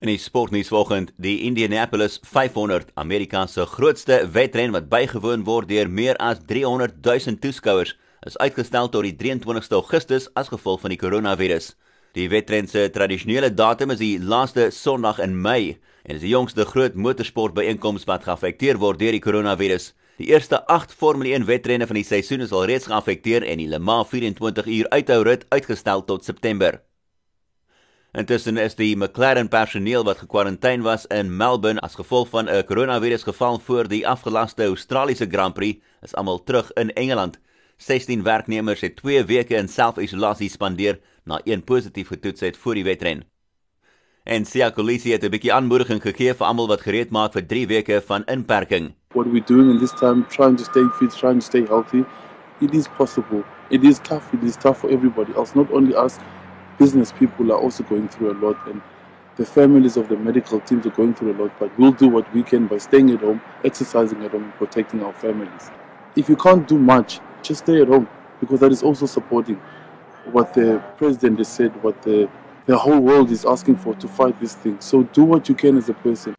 In die sportnuus vanoggend, die Indianapolis 500, Amerika se grootste wedren wat bygewoon word deur meer as 300 000 toeskouers, is uitgestel tot die 23ste Augustus as gevolg van die koronavirus. Die wedren se tradisionele datum is die laaste Sondag in Mei en is die jongste groot motorsportbyeenkoms wat geaffekteer word deur die koronavirus. Die eerste 8 Formule 1 wedrenne van die seisoen is al reeds geaffekteer en die Le Mans 24 uur uithou rit uitgestel tot September. Intussen is die McLaren personeel wat gekwarantyne was in Melbourne as gevolg van 'n koronavirusgeval voor die afgelaste Australiese Grand Prix, is almal terug in Engeland. 16 werknemers het 2 weke in self-isolasie spandeer na een positief getoets het voor die wedren. En Sia Kolisi het 'n bietjie aanmoediging gegee vir almal wat gereed maak vir 3 weke van inperking. What we doing in this time trying to stay fit, trying to stay healthy. It is possible. It is tough. It is tough for everybody else, not only us business people are also going through a lot and the families of the medical teams are going through a lot, but we'll do what we can by staying at home, exercising at home, protecting our families. If you can't do much, just stay at home because that is also supporting what the president has said, what the, the whole world is asking for to fight this thing. So do what you can as a person.